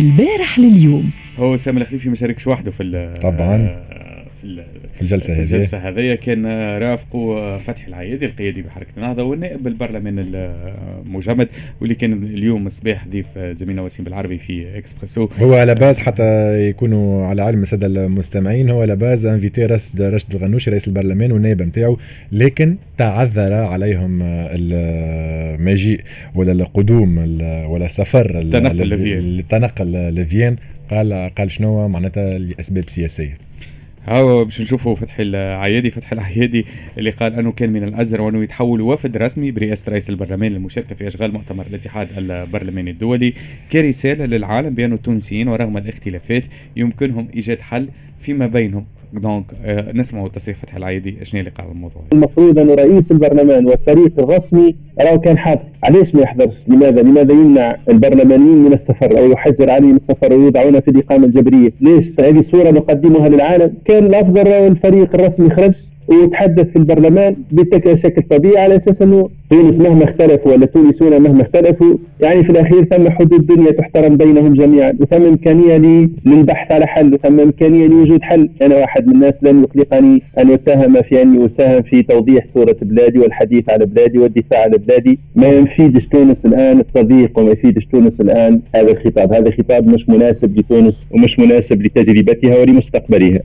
البارح لليوم. هو سامي الخليفي ما شاركش وحده في طبعا. في الجلسة هذه. الجلسة هذه كان رافقه فتحي العيادي القيادي بحركة النهضة والنائب بالبرلمان المجمد واللي كان اليوم صباح ضيف زميلنا وسيم بالعربي في إكسبريسو. هو على base حتى يكونوا على علم السادة المستمعين هو على base invité راشد راشد الغنوشي رئيس البرلمان والنائب نتاعو لكن تعذر عليهم المجيء ولا القدوم ولا السفر التنقل لفيين. قال قال شنو؟ معناتها لأسباب سياسية. هاو باش نشوفوا فتحي العيادي فتحي العيادي اللي قال أنه كان من الازهر وأنه يتحول وفد رسمي برئاسة رئيس البرلمان للمشاركه في أشغال مؤتمر الاتحاد البرلماني الدولي. كرساله للعالم بان التونسيين ورغم الاختلافات يمكنهم إيجاد حل فيما بينهم. دونك آه، نسمعوا تصريح فتح العيدي شنو اللي قال الموضوع؟ المفروض انه رئيس البرلمان والفريق الرسمي راهو كان حاضر علاش ما يحضرش؟ لماذا؟ لماذا يمنع البرلمانيين من السفر أو يحجر عليهم السفر ويوضعون في الإقامة الجبرية؟ ليش؟ هذه صورة نقدمها للعالم. كان الأفضل الفريق الرسمي خرج. ويتحدث في البرلمان بشكل طبيعي على أساس إنه تونس مهما اختلفوا ولا التونسيون مهما اختلفوا يعني في الأخير ثم حدود دنيا تحترم بينهم جميعا وثم إمكانية للبحث على حل وثم إمكانية لوجود حل. أنا واحد من الناس لن يقلقني أن أتهم في أني أساهم في توضيح صورة بلادي والحديث على بلادي والدفاع على بلادي. ما يفيدش تونس الآن التضييق وما يفيدش تونس الآن هذا الخطاب. هذا خطاب مش مناسب لتونس ومش مناسب لتجربتها ولمستقبلها.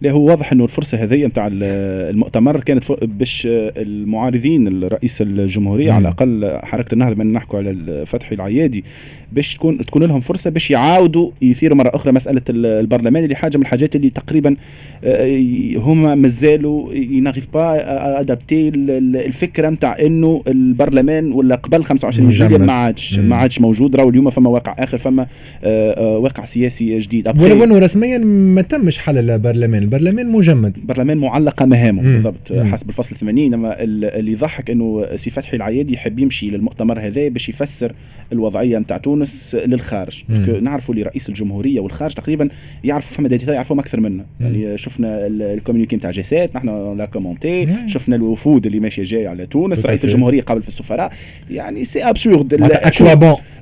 لا هو واضح إنه الفرصة هذه نتاع المؤتمر كانت باش المعارضين الرئيس الجمهورية على الأقل حركة النهضة من نحكوا على فتحي العيادي باش تكون تكون لهم فرصة باش يعاودوا يثيروا مرة أخرى مسألة البرلمان اللي حاجة من الحاجات اللي تقريبا آه، هما مازالوا ينغيف با ادابتي الفكرة نتاع إنه البرلمان ولا قبل 25 جويلية ما عادش ما عادش موجود. راهو اليوم فما واقع آخر فما آه، آه، واقع سياسي جديد. ولو إنه رسميا ما تمش حل البرلمان. البرلمان مجمد. البرلمان معلقه مهامه بالضبط حسب الفصل 80 اما اللي يضحك إنه سي فتحي العيادي يحب يمشي للمؤتمر هذا باش يفسر الوضعية نتاع تونس للخارج. نعرفوا اللي رئيس الجمهورية والخارج تقريبا يعرفوا فما ديتاي يعرفوهم أكثر منا يعني شفنا ال communiqué نتاع G7 نحن l'a commenté. شفنا الوفود اللي ماشية جاية على تونس. رئيس الجمهورية قابل في السفراء. يعني c'est absurde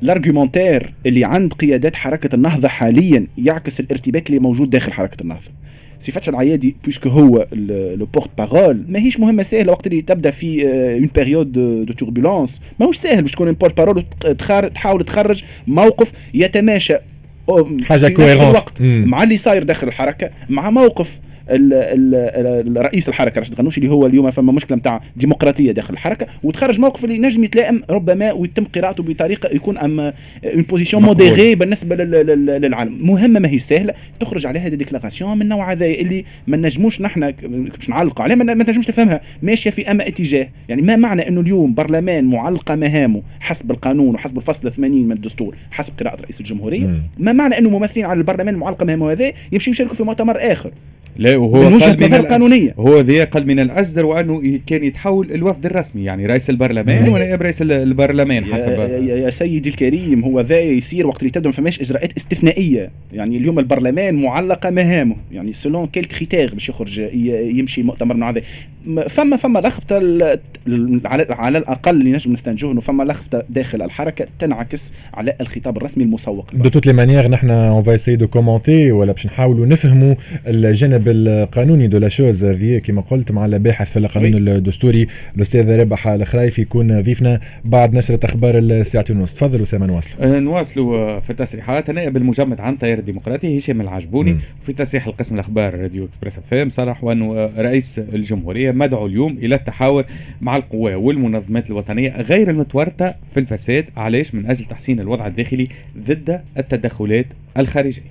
ال argumentaire اللي عند قيادات حركة النهضة حاليا يعكس الارتباك اللي موجود داخل حركة النهضة. فتحي العيادي puisque هو le porte-parole ماهيش مهمه سهله وقت اللي تبدأ في une période de turbulence ماهوش سهل باش تكون porte-parole تحاول تخرج موقف يتماشى. حاجة cohérente مع اللي صاير داخل الحركة مع موقف رئيس الحركة رشيد غنوشي اللي هو اليوم فما مشكلة نتاع ديمقراطية داخل الحركة وتخرج موقف اللي نجم يتلائم ربما ويتم قراءته بطريقة يكون اما une position modérée بالنسبة للعالم. مهمة ماهيش سهلة تخرج عليها des déclarations من النوع هذا اللي ما نجموش نحن باش نعلقوا عليها ما نجموش تفهمها. ماشية في اما اتجاه. يعني ما معنى إنه اليوم برلمان معلقة مهامه حسب القانون وحسب الفصل 80 من الدستور حسب قراءة رئيس الجمهورية؟ ما معنى إنه ممثلين على البرلمان معلقة مهامه هذا يمشي يشاركوا في مؤتمر آخر؟ لا وهو من وجهه نظر قانونية. هو ذي قال من الاجدر وأنه كان يتحول الوفد الرسمي يعني رئيس البرلمان ونائب رئيس البرلمان حسب يا, يا سيدي الكريم هو ذا يصير وقت اللي تبدا ما فماش إجراءات استثنائية. يعني اليوم البرلمان معلقه مهامه. يعني selon quel critère باش يخرج يمشي مؤتمر من هذا؟ فما فما لخبطة على, على الأقل اللي نجم نستنتجوه إنه فما لخبطة داخل الحركة تنعكس على الخطاب الرسمي المسوق. de toutes les manières نحن on va essayer de commenter ولا باش نحاولوا نفهموا الجانب القانوني de la chose كما قلت مع الباحث في القانون الدستوري الأستاذ ربح الخرايف يكون ضيفنا بعد نشرة أخبار الساعتين ونص. تفضل اسامه نواصلوا نواصلوا في التصريحات. نائب المجمد عن التيار الديمقراطي هشام العجبوني. في تصريح القسم الأخبار راديو إكسبريس إف إم صرح وانه رئيس الجمهورية مدعو اليوم إلى التحاور مع القوى والمنظمات الوطنية غير المتورطة في الفساد. علاش؟ من أجل تحسين الوضع الداخلي ضد التدخلات الخارجية.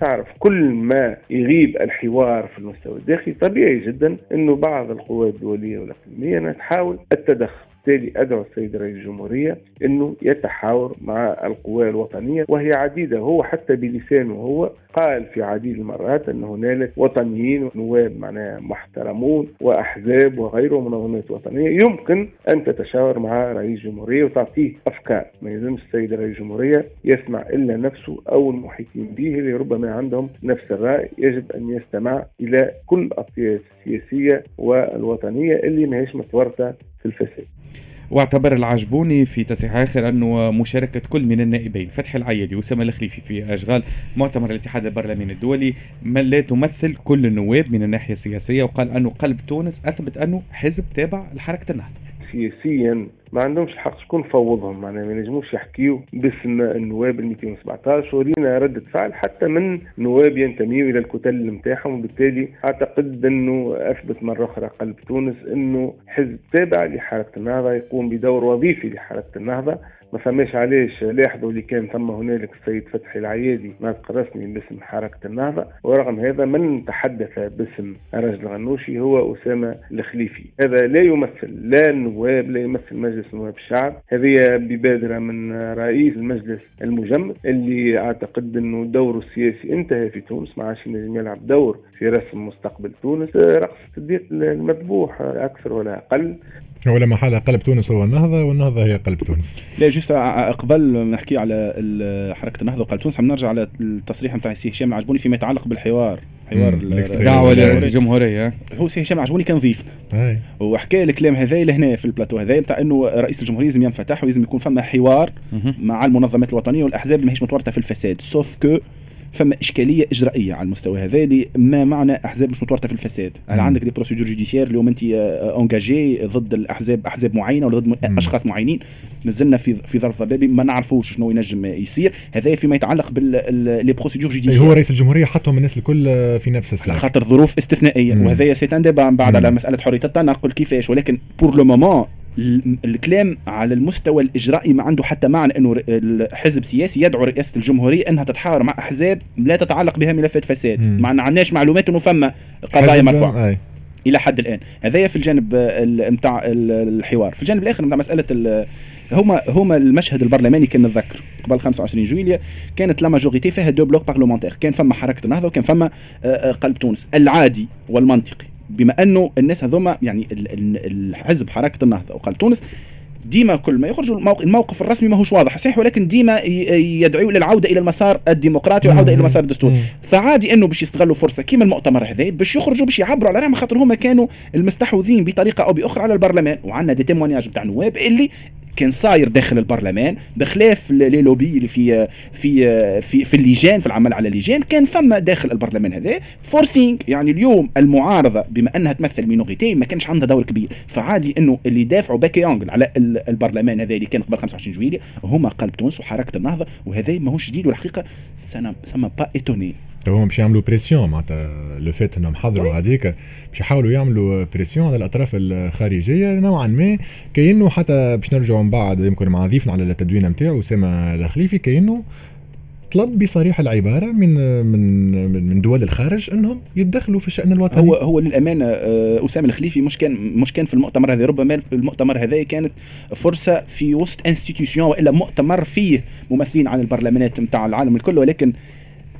تعرف كل ما يغيب الحوار في المستوى الداخلي طبيعي جدا إنه بعض القوى الدولية والأقليمية تحاول التدخل. وبالتالي أدعو السيد رئيس الجمهورية أنه يتحاور مع القوى الوطنية وهي عديدة هو حتى بلسانه هو قال في عديد المرات أن هنالك وطنيين ونواب معناها محترمون وأحزاب وغيره منظمات وطنية يمكن أن تتشاور مع رئيس الجمهورية وتعطيه أفكار. ما يلزمش السيد رئيس الجمهورية يسمع إلا نفسه أو المحيطين به اللي ربما عندهم نفس الرأي يجب أن يستمع إلى كل الأطياف السياسية والوطنية اللي ما هيش متورطة الفساد. واعتبر العجبوني في تصريح آخر أنه مشاركة كل من النائبين. فتحي العيدي واسامه الخليفي في أشغال مؤتمر الاتحاد البرلماني الدولي لا تمثل كل النواب من الناحية السياسية وقال أنه قلب تونس أثبت أنه حزب تابع لحركة النهضة. سياسيا ما عندهمش الحق شكون فوضهم معناها ما ينجموش يحكيوا باسم النواب ال 217 ورينا ردة فعل حتى من نواب ينتميوا إلى الكتل نتاعهم وبالتالي أعتقد انه أثبت مرة أخرى قلب تونس إنه حزب تابع لحركه النهضة يقوم بدور وظيفي لحركه النهضة. ما فماش علاش لاحظوا اللي كان ثم هنالك السيد فتحي العيادي ناطق رسمي باسم حركة النهضة ورغم هذا من تحدث باسم الرجل الغنوشي هو أسامة الخليفي. هذا لا يمثل لا النواب لا يمثل مجلس نواب الشعب. هذه ببادرة من رئيس المجلس المجمد اللي أعتقد أنه دوره السياسي انتهى في تونس ما عادش ينجم يلعب دور في رسم مستقبل تونس. رقص الديك المذبوح أكثر ولا أقل. ولا محل قلب تونس هو النهضة والنهضة هي قلب تونس. لا juste قبل نحكي على حركة النهضة وقلب تونس نرجع على التصريح نتاع سي هشام العجبوني فيما يتعلق بالحوار. حوار دعوة لرئيس الجمهورية هو سي هشام عجبوني كان ضيفنا وحكى الكلام هذا لهنا في البلاتو هذا نتاع إنه رئيس الجمهورية لازم ينفتح ولازم يكون فما حوار مع المنظمات الوطنية والأحزاب ماهيش متورطة في الفساد. sauf que فما إشكالية إجرائية على المستوى هذا اللي ما معنى أحزاب مش متورطة في الفساد. هل عندك des procédures judiciaires اليوم أنت engagées ضد الأحزاب أحزاب معينة ولا ضد أشخاص معينين؟ نزلنا في في ظرف ضبابي ما نعرفوش شنو ينجم يصير. هذا فيما يتعلق بال procédures judiciaires هو رئيس الجمهورية حطهم الناس الكل في نفس الساعة خاطر ظروف استثنائية. وهذا c'est un débat بعد على مسألة حرية التنقل كيفاش. ولكن pour le moment الكلام على المستوى الإجرائي ما عنده حتى معنى إنه حزب سياسي يدعو رئاسة الجمهورية إنها تتحاور مع أحزاب لا تتعلق بها ملفات فساد. ما عندناش معلومات إنه فما قضايا مرفوعة. إلى حد الآن. هذايا في الجانب نتاع الحوار. في الجانب الآخر نتاع مسألة هما هما المشهد البرلماني كان نتذكر قبل 25 جويليا كانت la majorité فيها deux blocs parlementaires كان فما حركة النهضه وكان فما قلب تونس. العادي والمنطقي. بما أنه الناس هذوما يعني الحزب حركة النهضة. وقلب تونس ديما كل ما يخرجوا الموقف الرسمي ماهوش واضح. صحيح ولكن ديما يدعوا للعودة إلى المسار الديمقراطي والعودة إلى المسار الدستوري. فعادي أنه باش يستغلوا فرصة كيما المؤتمر هذا باش يخرجوا باش يعبروا على رايهم خاطر هما كانوا المستحوذين بطريقة أو بأخرى على البرلمان. وعندنا des témoignages نتاع نواب اللي كان صاير داخل البرلمان بخلاف les lobbies اللي في في في في اللجان في العمل على اللجان كان فما داخل البرلمان هذا. forcing يعني اليوم المعارضة بما أنها تمثل minorité ما كانش عندها دور كبير. فعادي إنه اللي دافعوا bec et ongles على البرلمان هذا اللي كان قبل 25 جويلية هما قلب تونس وحركة النهضة وهذا ماهوش جديد والحقيقة سما با ايتوني هما باش يعملوا pression معناتها لو فات إنهم حضروا هذيك باش يحاولوا يعملوا pression على الأطراف الخارجية نوعا ما كأنه حتى باش نرجعوا من بعد يمكن مع ضيفنا على التدوين نتاعو اسامه الخليفي كأنه طلب بصريح العبارة من من من دول الخارج إنهم يتدخلوا في الشأن الوطني. هو هو للأمانة أسامة الخليفي مش كان مش كان في المؤتمر هذا ربما المؤتمر هذا كانت فرصة في وسط institution وإلا مؤتمر فيه ممثلين عن البرلمانات نتاع العالم الكل ولكن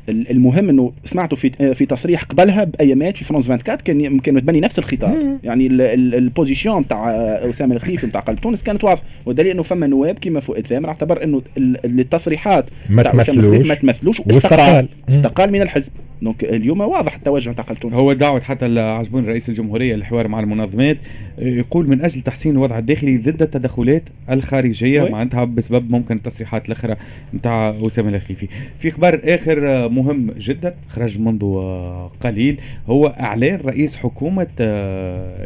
المهم إنه سمعته في في تصريح قبلها بايامات في فرانس 24 كان كان تبني نفس الخطاب. يعني ال position تاع أسامة الخليفي نتاع قلب تونس كانت واضحة. والدليل إنه فما نواب كيما فؤاد ثامر اعتبر إنه التصريحات ما تمثلوش. ما تمثلوش واستقال. استقال من الحزب. donc اليوم واضح التوجه نتاع تونس هو دعوة حتى عجبون رئيس الجمهورية للحوار مع المنظمات يقول من أجل تحسين الوضع الداخلي ضد التدخلات الخارجية معناتها بسبب ممكن التصريحات الأخرى نتاع أسامة الخليفي في خبر آخر مهم جدا خرج منذ قليل هو إعلان رئيس حكومة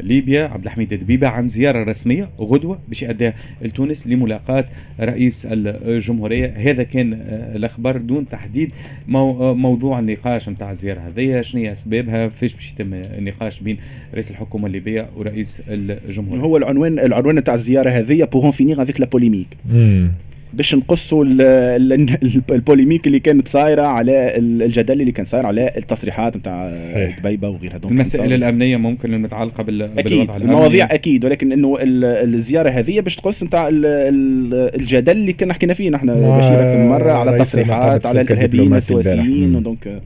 ليبيا عبد الحميد دبيبة عن زيارة رسمية غدوة باش يأديها لتونس لملاقاة رئيس الجمهورية. هذا كان الأخبار دون تحديد موضوع النقاش نتاع الزياره هذه. شنو هي أسبابها؟ فاش باش يتم النقاش بين رئيس الحكومة الليبية ورئيس الجمهورية؟ هو العنوان العنوان نتاع الزيارة هذه pour en finir avec la polémique باش نقصوا ال polémique اللي كانت صايرة على الجدل اللي كان صاير على التصريحات نتاع دبيبة وغيرها. المسائل الأمنية ممكن المتعلقة بالوضع أكيد الأمني. المواضيع أكيد ولكن إنه الزيارة هذه باش تقص نتاع الجدل اللي كنا حكينا فيه. نحن بشير أكثر من مرة على التصريحات على الارهابيين السواسيين donc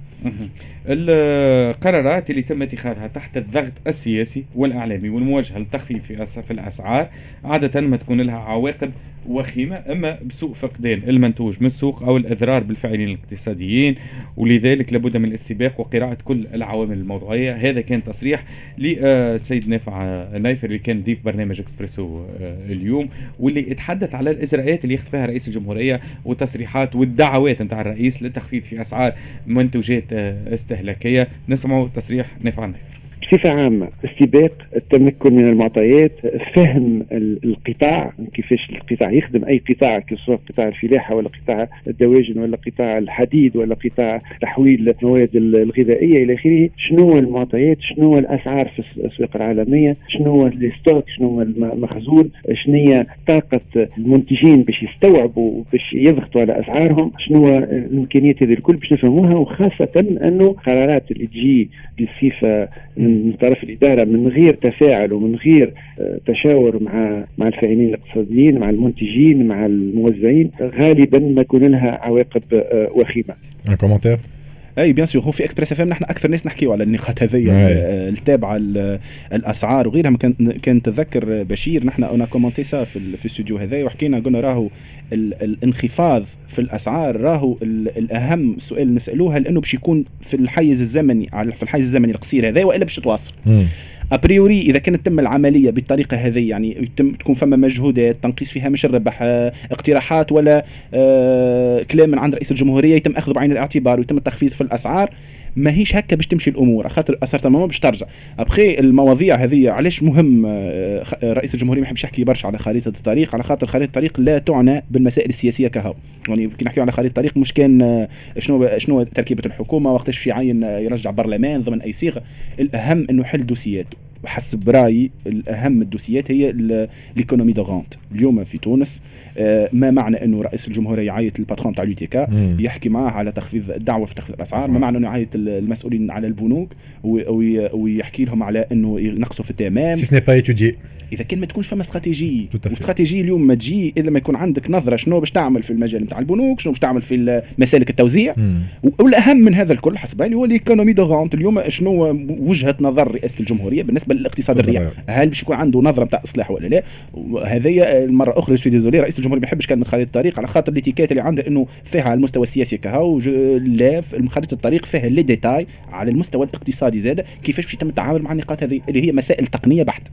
القرارات اللي تم اتخاذها تحت الضغط السياسي والإعلامي والمواجهة للتخفيف في الأسعار عادة ما تكون لها عواقب وخيمة أما بسوء فقدان المنتوج من السوق أو الأضرار بالفاعلين الاقتصاديين ولذلك لابد من الاستباق وقراءة كل العوامل الموضوعية. هذا كان تصريح للسيد نافع نايفر اللي كان ضيف برنامج إكسبريسو اليوم واللي اتحدث على الإجراءات اللي ياخذ فيها رئيس الجمهورية والتصريحات والدعوات نتاع الرئيس للتخفيض في أسعار منتوجات استهلاكية. نسمعوا تصريح نافع نايفر. بصفة عامة استباق التمكن من المعطيات فهم القطاع كيفاش القطاع يخدم أي قطاع سواء قطاع الفلاحة ولا قطاع الدواجن ولا قطاع الحديد ولا قطاع تحويل المواد الغذائية إلى آخره. شنو المعطيات؟ شنو الأسعار في الأسواق العالمية؟ شنو الستوك؟ شنو المخزون؟ شنو طاقة المنتجين باش يستوعبوا باش يضغطوا على أسعارهم؟ شنو الإمكانيات هذه الكل باش نفهموها؟ وخاصة أنه قرارات اللي تجي بصفة من طرف الإدارة من غير تفاعل ومن غير آه، تشاور مع مع الفاعلين الاقتصاديين مع المنتجين مع الموزعين غالبا ما يكون لها عواقب آه، وخيمة. un commentaire et bien sûr هو في اكسبريس اف ام نحن أكثر ناس نحكيو على النقاط هذيا التابعة الأسعار وغيرها. كان كان تذكر بشير نحن on a commenté ça في, في الاستوديو هذايا وحكينا قلنا راهو الانخفاض في الأسعار راهو الأهم سؤال نسالوها لأنه باش يكون في الحيز الزمني على في الحيز الزمني القصير هذا وإلا باش تواصل. أبريوري إذا كانت تم العملية بالطريقة هذه يعني يتم تكون فما مجهودات تنقيص فيها مش الربح آه اقتراحات ولا آه كلام من عند رئيس الجمهورية يتم اخذه بعين الاعتبار ويتم التخفيض في الأسعار. ماهيش هكا باش تمشي الأمور خاطر اثرت الماما باش ترجع. ابخي المواضيع هذه علاش مهم آه، رئيس الجمهورية ما يحبش يحكي برشا على خريطة الطريق؟ على خاطر خريطة الطريق لا تعنى بالمسائل السياسية كهو. يعني كي نحكيو على خريطة الطريق مش كان آه، شنو شنو تركيبة الحكومة وقتاش في عين يرجع برلمان ضمن أي صيغة. الأهم أنه حل دوسيات حسب رأيي الأهم الدوسيات هي l'économie de rente اليوم في تونس آه، ما معنى أنه رئيس الجمهورية يعيط لل patron تاع ال UTICA يحكي معاه على تخفيض الدعوة في تخفيض الأسعار ما معنى أنه يعيط المسؤولين على البنوك ويحكي لهم على أنه ينقصوا في ال TMM؟ c'est pas إذا كان ما تكونش فما استراتيجية. واستراتيجية اليوم ما تجي إلا ما يكون عندك نظرة شنو باش تعمل في المجال نتاع البنوك شنو باش تعمل في مسالك التوزيع. والأهم من هذا الكل حسب رأيي هو l'économie de rente اليوم شنو وجهة نظر رئاسة الجمهورية بالنسبة للاقتصاد الريعي هل باش يكون عنده نظرة نتاع اصلاح ولا لا؟ هذايا المرة أخرى suis désolé رئيس الجمهورية ما يحبش كلمة خريطه الطريق على خاطر ال étiquette اللي عنده إنه فيها على المستوى السياسي كهو لا خريطه الطريق فيها les détails على المستوى الاقتصادي زاد كيفاش باش يتم التعامل مع النقاط هذه اللي هي مسائل تقنية بحته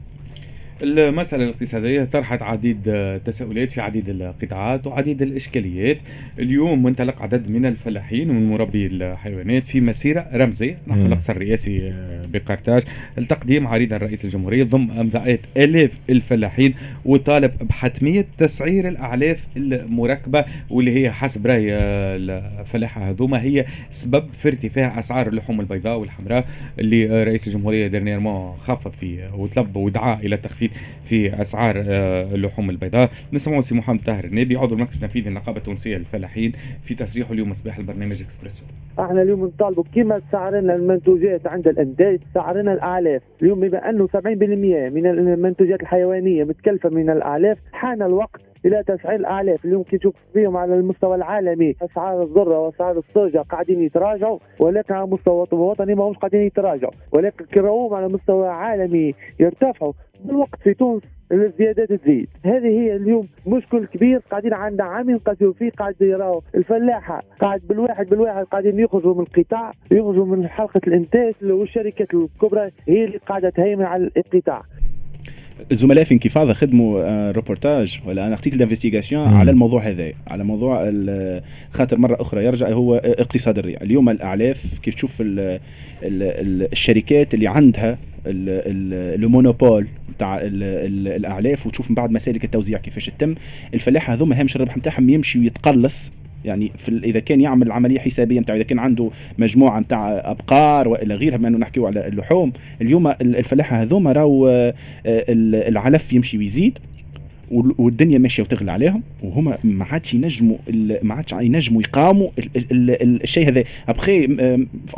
المسألة الاقتصادية طرحت عديد التساؤلات في عديد القطاعات وعديد الإشكاليات. اليوم منطلق عدد من الفلاحين ومن مربي الحيوانات في مسيرة رمزية. نحو القصر الرئاسي بقرطاج. لتقديم عريضة رئيس الجمهورية ضم أمضاءات آلاف الفلاحين وطالب بحتمية تسعير الأعلاف المركبة واللي هي حسب رأي الفلاحة هذوما. هي سبب في ارتفاع أسعار اللحوم البيضاء والحمراء اللي رئيس الجمهورية dernièrement خفض فيه وطلب ودعا إلى التخفيض في أسعار آه، اللحوم البيضاء. نسمعوا سي محمد طاهر النبي عضو المكتب التنفيذي للنقابة التونسية للفلاحين في تصريحه اليوم صباح البرنامج إكسبريسو. إحنا اليوم نطالبوا كما سعرنا المنتوجات عند الانتاج سعرنا الاعلاف اليوم بما أنه 70% من المنتوجات الحيوانية متكلفة من الاعلاف حان الوقت إلى تسعير الاعلاف اليوم كي تشوف فيهم على المستوى العالمي أسعار الذرة وأسعار الصوجة قاعدين يتراجعوا ولكن على مستوى الوطني ماهوش قاعدين يتراجعوا. ولكن كراهم على مستوى عالمي يرتفعوا بالوقت في تونس الزيادات تزيد. هذه هي اليوم مشكل كبير قاعدين عندنا عامين قاسيو فيه قاعد يراو الفلاحة. قاعد بالواحد بالواحد قاعدين يخرجوا من القطاع يخرجوا من حلقة الإنتاج والشركات الكبرى هي اللي قاعدة تهيمن على القطاع الزملاء في Inkyfada خدموا روبورتاج ولا un article d'investigation على الموضوع هذا. على موضوع خاطر مرة أخرى يرجع هو اقتصاد الريع اليوم الأعلاف كيف تشوف ال ال الشركات اللي عندها ال monopole تاع الأعلاف وتشوف من بعد مسالك التوزيع كيفاش تتم. الفلاح هذوما هامش الربح نتاعهم يمشي ويتقلص يعني في إذا كان يعمل عمليه حسابية نتاع إذا كان عنده مجموعة نتاع أبقار وإلى غيرها بما أنه نحكيو على اللحوم اليوم الفلاحة هذوما راهو آه، العلف يمشي ويزيد. والدنيا ماشية وتغلى عليهم وهما ما عادش ينجموا ما عادش ينجموا يقاوموا الشيء هذا. après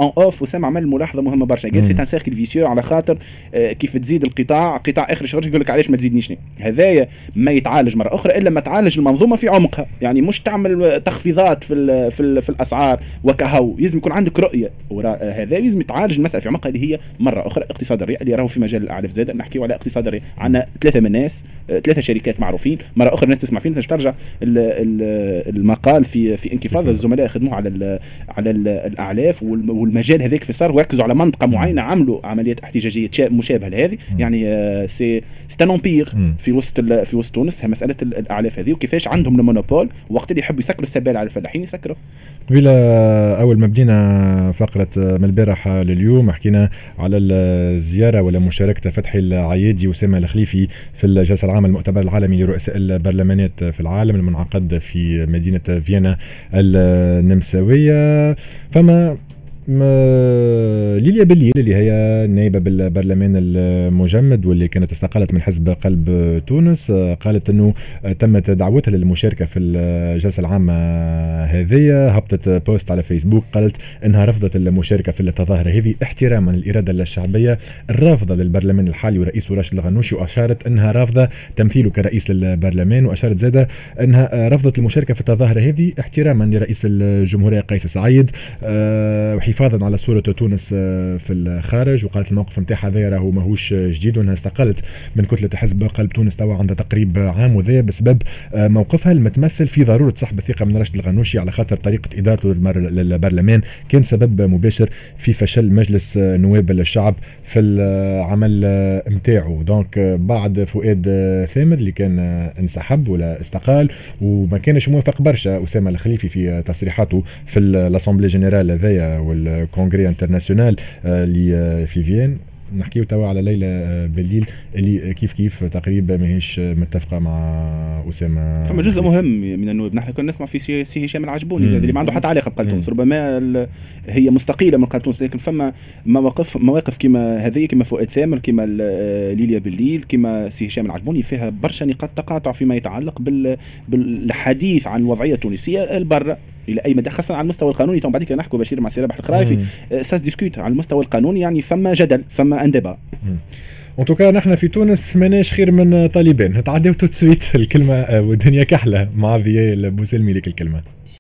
en off وسام عمل ملاحظة مهمة برشا. قال c'est un cercle vicieux على خاطر آه، كيف تزيد القطاع؟ قطاع آخر شهر يقول لك علاش ما تزيدنيش هذايا ما يتعالج مرة أخرى إلا ما تعالج المنظومة في عمقها. يعني مش تعمل تخفيضات في ال في, ال في الأسعار وكهو. لازم يكون عندك رؤية. وراء هذا لازم يتعالج المسألة في عمقها اللي هي مرة أخرى اقتصاد الريع اللي راهو في مجال الاعلاف زاد نحكيو على اقتصاد الريع عندنا ثلاثة من الناس آه، ثلاثة شركات معروفين. مرة أخرى الناس تسمع فينا تنجم ترجع المقال في في Inkyfada الزملاء خدموه على ال على ال الأعلاف والمجال هذاك في صار وركزوا على منطقة معينة عملوا عمليات احتجاجية مشابهة لهذه. يعني c'est c'est un empire في وسط في وسط تونس مسألة الأعلاف هذه. وكيفاش عندهم ال monopole وقت اللي يحبوا يسكروا السبال على الفلاحين يسكروا. قبيله أول ما بدينا فقرة من البارح لليوم حكينا على الزيارة ولا مشاركة فتحي العيادي وسامة الخليفي في الجلسة العامة المؤتمر العالمي لرؤساء البرلمانات في العالم المنعقد في مدينة فيينا النمساوية. فما ليليا بليل اللي هي نائبه بالبرلمان المجمد واللي كانت استقالت من حزب قلب تونس قالت إنه تمت دعوتها للمشاركة في الجلسة العامة هذه هبطت بوست على فيسبوك قالت إنها رفضت المشاركة في التظاهرة. هذه احتراما للإرادة الشعبية الرافضة للبرلمان الحالي ورئيس راشد الغنوشي وأشارت إنها رافضة تمثيله كرئيس للبرلمان وأشارت زاده إنها رفضت المشاركة في التظاهرة هذه احتراما لرئيس الجمهورية قيس سعيد أه حفاظا على صورة تونس آه، في الخارج وقالت الموقف نتاعها هذا راهو ماهوش جديد وإنها استقلت من كتلة حزب قلب تونس توا عندها تقريب عام وذا بسبب آه، موقفها المتمثل في ضرورة سحب الثقة من راشد الغنوشي على خاطر طريقة ادارته للبرلمان. كان سبب مباشر في فشل مجلس آه، نواب الشعب في العمل نتاعو. donc بعد فؤاد ثامر اللي كان انسحب ولا استقال وما كانش موافق برشا. أسامة الخليفي في تصريحاته في ال assemblée générale هذايا وال congrès international اللي في Vienne. نحكيو توا على ليلى آه، بالليل اللي كيف كيف تقريبا ماهيش متفقة مع أسامة فما جزء مهم من النواب. نحن كنا نسمع في سي هشام العجبوني زاد اللي ما عنده حتى علاقة بقلب تونس ربما هي مستقيلة من قلب تونس لكن فما مواقف مواقف كما هذه كما فؤاد ثامر كما آه، ليليا بالليل كما سي هشام العجبوني فيها برشا نقاط تقاطع فيما يتعلق بالحديث عن الوضعية التونسية البر إلى اي مدى خاصة على المستوى القانوني. تو بعد نحكوا بشير مع سي رابح الخرايفي ساس ديسكوت على المستوى القانوني يعني فما جدل فما ان ديبا ان توكا نحن في تونس ماناش خير من طالبان تعداو تو الكلمة آه، والدنيا كحلة. مع ضياء البوسلمي لك الكلمة.